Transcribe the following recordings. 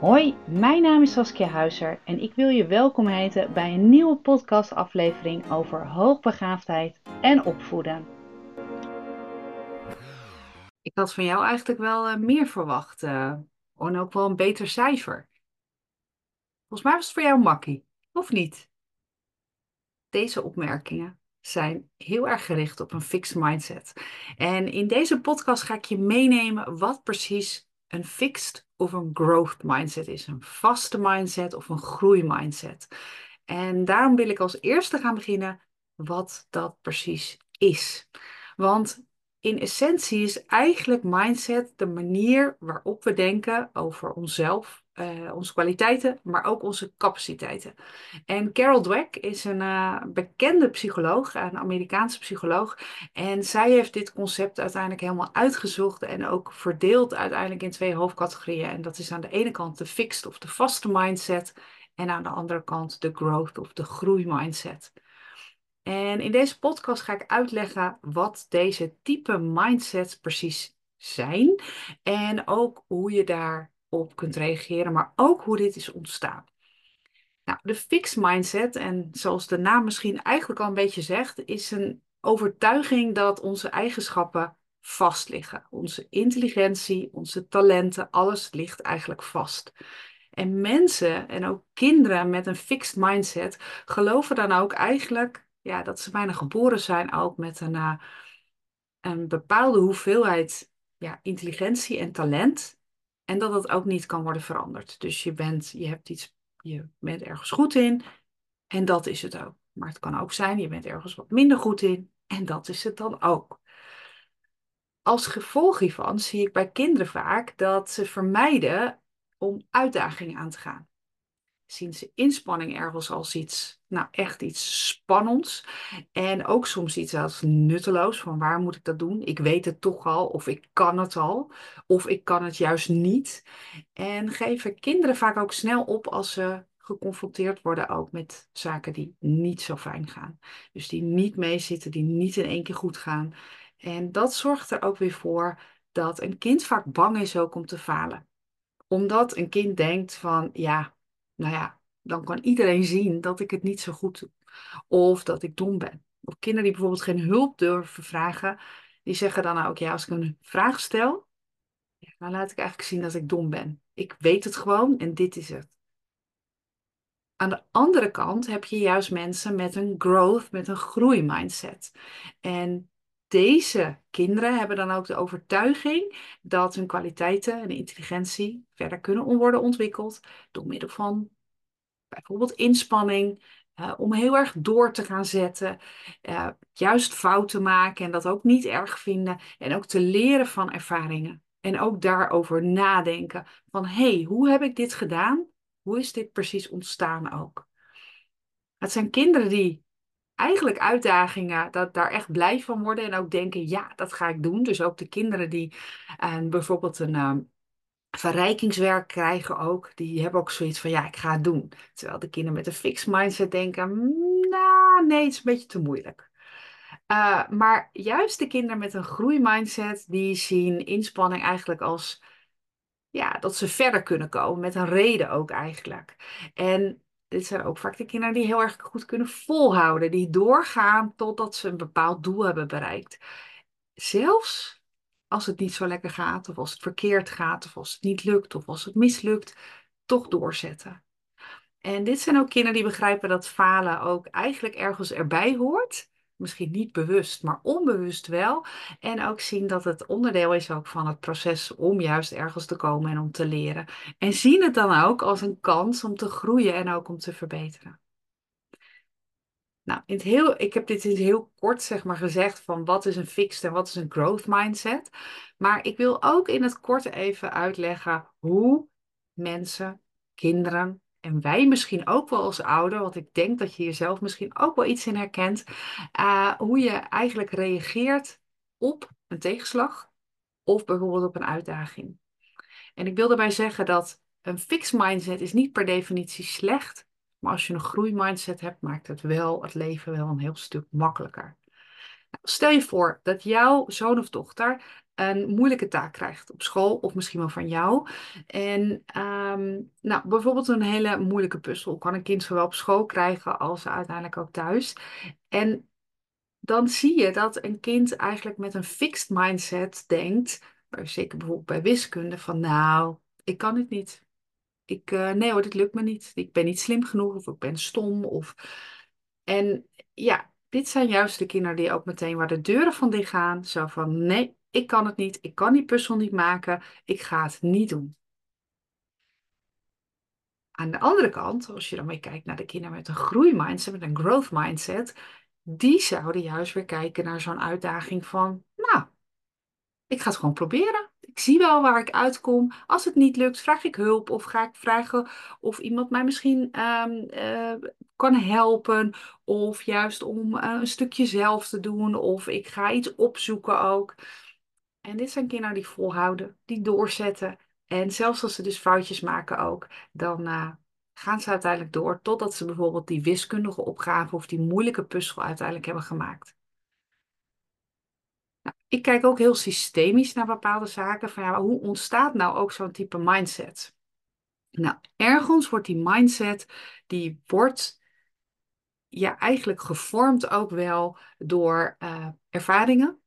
Hoi, mijn naam is Saskia Huizer en ik wil je welkom heten bij een nieuwe podcastaflevering over hoogbegaafdheid en opvoeden. Ik had van jou eigenlijk wel uh, meer verwacht uh, en ook wel een beter cijfer. Volgens mij was het voor jou makkie, of niet? Deze opmerkingen zijn heel erg gericht op een fixed mindset. En in deze podcast ga ik je meenemen wat precies een fixed of een growth mindset is. Een vaste mindset of een groeimindset. En daarom wil ik als eerste gaan beginnen wat dat precies is. Want in essentie is eigenlijk mindset de manier waarop we denken over onszelf, uh, onze kwaliteiten, maar ook onze capaciteiten. En Carol Dweck is een uh, bekende psycholoog, een Amerikaanse psycholoog. En zij heeft dit concept uiteindelijk helemaal uitgezocht en ook verdeeld uiteindelijk in twee hoofdcategorieën. En dat is aan de ene kant de fixed of de vaste mindset en aan de andere kant de growth of de groeimindset. En in deze podcast ga ik uitleggen wat deze type mindsets precies zijn en ook hoe je daarop kunt reageren, maar ook hoe dit is ontstaan. Nou, de fixed mindset, en zoals de naam misschien eigenlijk al een beetje zegt, is een overtuiging dat onze eigenschappen vast liggen. Onze intelligentie, onze talenten, alles ligt eigenlijk vast. En mensen en ook kinderen met een fixed mindset geloven dan ook eigenlijk ja, dat ze bijna geboren zijn ook met een, uh, een bepaalde hoeveelheid ja, intelligentie en talent. En dat dat ook niet kan worden veranderd. Dus je, bent, je, hebt iets, je bent ergens goed in en dat is het ook. Maar het kan ook zijn, je bent ergens wat minder goed in en dat is het dan ook. Als gevolg hiervan zie ik bij kinderen vaak dat ze vermijden om uitdagingen aan te gaan zien ze inspanning ergens als iets, nou echt iets spannends. En ook soms iets als nutteloos, van waar moet ik dat doen? Ik weet het toch al, of ik kan het al, of ik kan het juist niet. En geven kinderen vaak ook snel op als ze geconfronteerd worden ook met zaken die niet zo fijn gaan. Dus die niet meezitten, die niet in één keer goed gaan. En dat zorgt er ook weer voor dat een kind vaak bang is ook om te falen. Omdat een kind denkt van, ja, nou ja, dan kan iedereen zien dat ik het niet zo goed doe. Of dat ik dom ben. Of kinderen die bijvoorbeeld geen hulp durven vragen, die zeggen dan ook, ja, als ik een vraag stel, dan laat ik eigenlijk zien dat ik dom ben. Ik weet het gewoon en dit is het. Aan de andere kant heb je juist mensen met een growth, met een groeimindset. En deze kinderen hebben dan ook de overtuiging dat hun kwaliteiten en intelligentie verder kunnen worden ontwikkeld door middel van bijvoorbeeld inspanning, uh, om heel erg door te gaan zetten, uh, juist fouten maken en dat ook niet erg vinden en ook te leren van ervaringen. En ook daarover nadenken van hé, hey, hoe heb ik dit gedaan? Hoe is dit precies ontstaan ook? Het zijn kinderen die eigenlijk uitdagingen, dat daar echt blij van worden en ook denken, ja, dat ga ik doen. Dus ook de kinderen die uh, bijvoorbeeld een uh, verrijkingswerk krijgen ook, die hebben ook zoiets van, ja, ik ga het doen. Terwijl de kinderen met een fixed mindset denken, mm, nou, nee, het is een beetje te moeilijk. Uh, maar juist de kinderen met een groeimindset, die zien inspanning eigenlijk als, ja, dat ze verder kunnen komen, met een reden ook eigenlijk. En dit zijn ook vaak de kinderen die heel erg goed kunnen volhouden, die doorgaan totdat ze een bepaald doel hebben bereikt. Zelfs als het niet zo lekker gaat, of als het verkeerd gaat, of als het niet lukt, of als het mislukt, toch doorzetten. En dit zijn ook kinderen die begrijpen dat falen ook eigenlijk ergens erbij hoort. Misschien niet bewust, maar onbewust wel. En ook zien dat het onderdeel is ook van het proces om juist ergens te komen en om te leren. En zien het dan ook als een kans om te groeien en ook om te verbeteren. Nou, in het heel, ik heb dit in heel kort zeg maar gezegd van wat is een fixed en wat is een growth mindset. Maar ik wil ook in het kort even uitleggen hoe mensen, kinderen en wij misschien ook wel als ouder, want ik denk dat je jezelf misschien ook wel iets in herkent, uh, hoe je eigenlijk reageert op een tegenslag of bijvoorbeeld op een uitdaging. En ik wil daarbij zeggen dat een fixed mindset is niet per definitie slecht, maar als je een groeimindset hebt, maakt het wel het leven wel een heel stuk makkelijker. Nou, stel je voor dat jouw zoon of dochter een moeilijke taak krijgt op school of misschien wel van jou. En ehm, nou, bijvoorbeeld een hele moeilijke puzzel kan een kind zowel op school krijgen als uiteindelijk ook thuis. En dan zie je dat een kind eigenlijk met een fixed mindset denkt, zeker bijvoorbeeld bij wiskunde, van nou, ik kan het niet. Ik, uh, nee hoor, dit lukt me niet. Ik ben niet slim genoeg of ik ben stom. Of... En ja, dit zijn juist de kinderen die ook meteen waar de deuren van dicht gaan. Zo van nee, ik kan het niet. Ik kan die puzzel niet maken. Ik ga het niet doen. Aan de andere kant, als je dan weer kijkt naar de kinderen met een groeimindset, met een growth mindset, die zouden juist weer kijken naar zo'n uitdaging van, nou, ik ga het gewoon proberen. Ik zie wel waar ik uitkom. Als het niet lukt, vraag ik hulp of ga ik vragen of iemand mij misschien ehm, eh, kan helpen. Of juist om eh, een stukje zelf te doen. Of ik ga iets opzoeken ook. En dit zijn kinderen die volhouden, die doorzetten. En zelfs als ze dus foutjes maken ook, dan uh, gaan ze uiteindelijk door totdat ze bijvoorbeeld die wiskundige opgave of die moeilijke puzzel uiteindelijk hebben gemaakt. Nou, ik kijk ook heel systemisch naar bepaalde zaken. Van ja, hoe ontstaat nou ook zo'n type mindset? Nou, ergens wordt die mindset, die wordt ja, eigenlijk gevormd ook wel door uh, ervaringen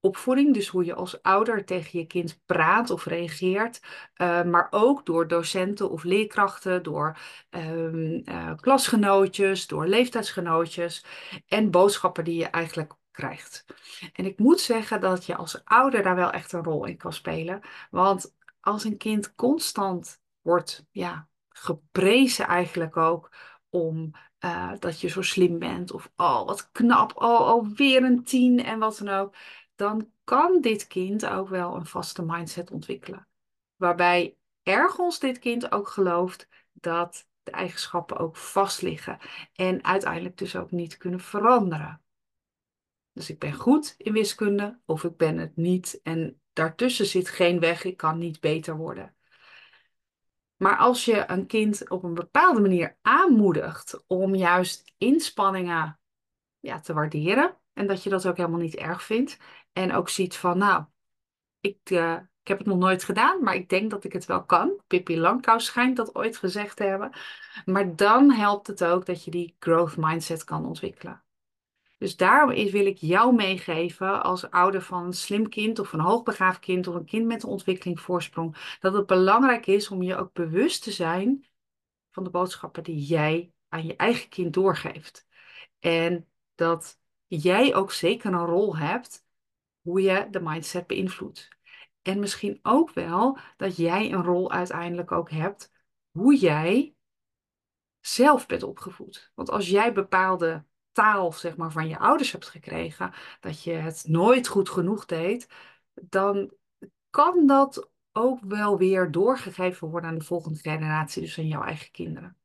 opvoeding, dus hoe je als ouder tegen je kind praat of reageert, uh, maar ook door docenten of leerkrachten, door um, uh, klasgenootjes, door leeftijdsgenootjes en boodschappen die je eigenlijk krijgt. En ik moet zeggen dat je als ouder daar wel echt een rol in kan spelen, want als een kind constant wordt ja, geprezen eigenlijk ook om uh, dat je zo slim bent of oh wat knap, oh alweer een tien en wat dan ook dan kan dit kind ook wel een vaste mindset ontwikkelen. Waarbij ergens dit kind ook gelooft dat de eigenschappen ook vast liggen en uiteindelijk dus ook niet kunnen veranderen. Dus ik ben goed in wiskunde of ik ben het niet en daartussen zit geen weg, ik kan niet beter worden. Maar als je een kind op een bepaalde manier aanmoedigt om juist inspanningen ja, te waarderen en dat je dat ook helemaal niet erg vindt en ook ziet van, nou, ik, uh, ik heb het nog nooit gedaan, maar ik denk dat ik het wel kan. Pippi Langkous schijnt dat ooit gezegd te hebben. Maar dan helpt het ook dat je die growth mindset kan ontwikkelen. Dus daarom wil ik jou meegeven als ouder van een slim kind of een hoogbegaafd kind of een kind met een ontwikkelingsvoorsprong, dat het belangrijk is om je ook bewust te zijn van de boodschappen die jij aan je eigen kind doorgeeft. En dat jij ook zeker een rol hebt hoe je de mindset beïnvloedt. En misschien ook wel dat jij een rol uiteindelijk ook hebt hoe jij zelf bent opgevoed. Want als jij bepaalde taal zeg maar, van je ouders hebt gekregen, dat je het nooit goed genoeg deed, dan kan dat ook wel weer doorgegeven worden aan de volgende generatie, dus aan jouw eigen kinderen.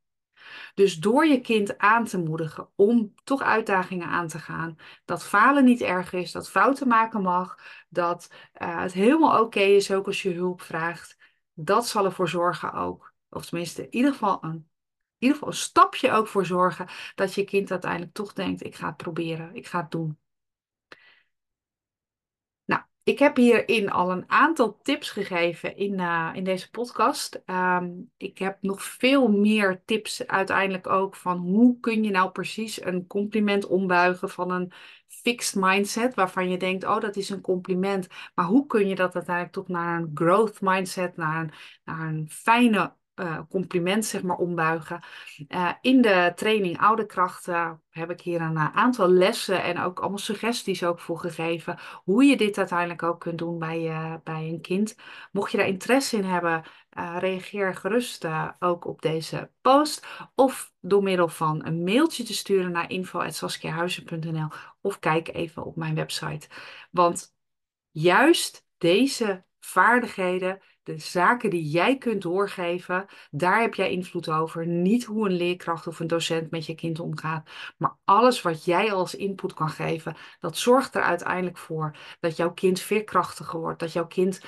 Dus door je kind aan te moedigen om toch uitdagingen aan te gaan, dat falen niet erg is, dat fouten maken mag, dat uh, het helemaal oké is ook als je hulp vraagt, dat zal ervoor zorgen ook, of tenminste in ieder geval een, in ieder geval een stapje ook voor zorgen dat je kind uiteindelijk toch denkt, ik ga het proberen, ik ga het doen. Ik heb hierin al een aantal tips gegeven in, uh, in deze podcast. Um, ik heb nog veel meer tips uiteindelijk ook van hoe kun je nou precies een compliment ombuigen van een fixed mindset waarvan je denkt, oh dat is een compliment. Maar hoe kun je dat uiteindelijk toch naar een growth mindset, naar een, naar een fijne uh, compliment zeg maar ombuigen. Uh, in de training Oude Krachten heb ik hier een uh, aantal lessen en ook allemaal suggesties ook voor gegeven. Hoe je dit uiteindelijk ook kunt doen bij, bij een kind. Mocht je daar interesse in hebben, reageer gerust ook op deze post. Of door middel van een mailtje te sturen naar info.saskiahuizen.nl of kijk even op mijn website. Want juist deze vaardigheden de zaken die jij kunt doorgeven, daar heb jij invloed over. Niet hoe een leerkracht of een docent met je kind omgaat, maar alles wat jij als input kan geven, dat zorgt er uiteindelijk voor dat jouw kind veerkrachtiger wordt, dat jouw kind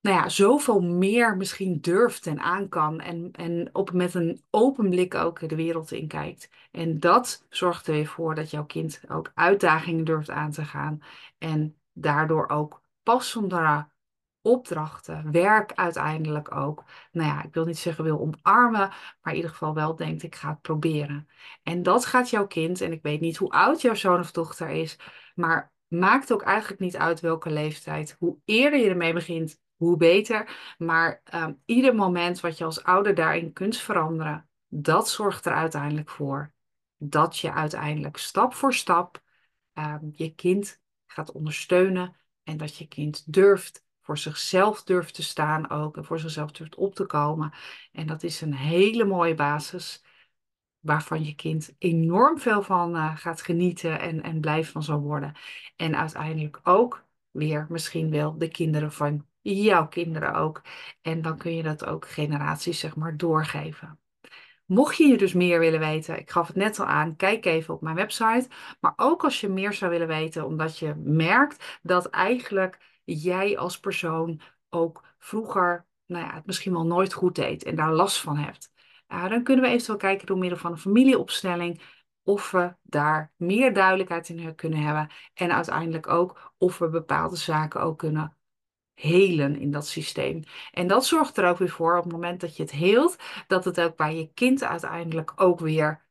nou ja, zoveel meer misschien durft en aan kan en, en op, met een open blik ook de wereld in kijkt. En dat zorgt er weer voor dat jouw kind ook uitdagingen durft aan te gaan en daardoor ook passendere opdrachten, werk uiteindelijk ook. Nou ja, ik wil niet zeggen wil omarmen, maar in ieder geval wel denkt ik ga het proberen. En dat gaat jouw kind, en ik weet niet hoe oud jouw zoon of dochter is, maar maakt ook eigenlijk niet uit welke leeftijd. Hoe eerder je ermee begint, hoe beter. Maar um, ieder moment wat je als ouder daarin kunt veranderen, dat zorgt er uiteindelijk voor dat je uiteindelijk stap voor stap um, je kind gaat ondersteunen en dat je kind durft voor zichzelf durft te staan ook en voor zichzelf durft op te komen. En dat is een hele mooie basis waarvan je kind enorm veel van uh, gaat genieten en, en blij van zal worden. En uiteindelijk ook weer misschien wel de kinderen van jouw kinderen ook. En dan kun je dat ook generaties zeg maar doorgeven. Mocht je hier dus meer willen weten, ik gaf het net al aan, kijk even op mijn website. Maar ook als je meer zou willen weten, omdat je merkt dat eigenlijk jij als persoon ook vroeger nou ja, het misschien wel nooit goed deed en daar last van hebt. Dan kunnen we eventueel kijken door middel van een familieopstelling of we daar meer duidelijkheid in kunnen hebben en uiteindelijk ook of we bepaalde zaken ook kunnen helen in dat systeem. En dat zorgt er ook weer voor op het moment dat je het heelt, dat het ook bij je kind uiteindelijk ook weer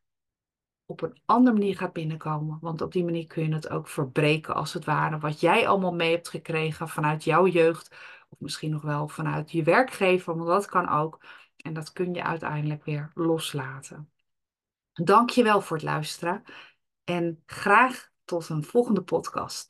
op een andere manier gaat binnenkomen. Want op die manier kun je het ook verbreken als het ware. Wat jij allemaal mee hebt gekregen vanuit jouw jeugd. Of misschien nog wel vanuit je werkgever, want dat kan ook. En dat kun je uiteindelijk weer loslaten. Dank je wel voor het luisteren. En graag tot een volgende podcast.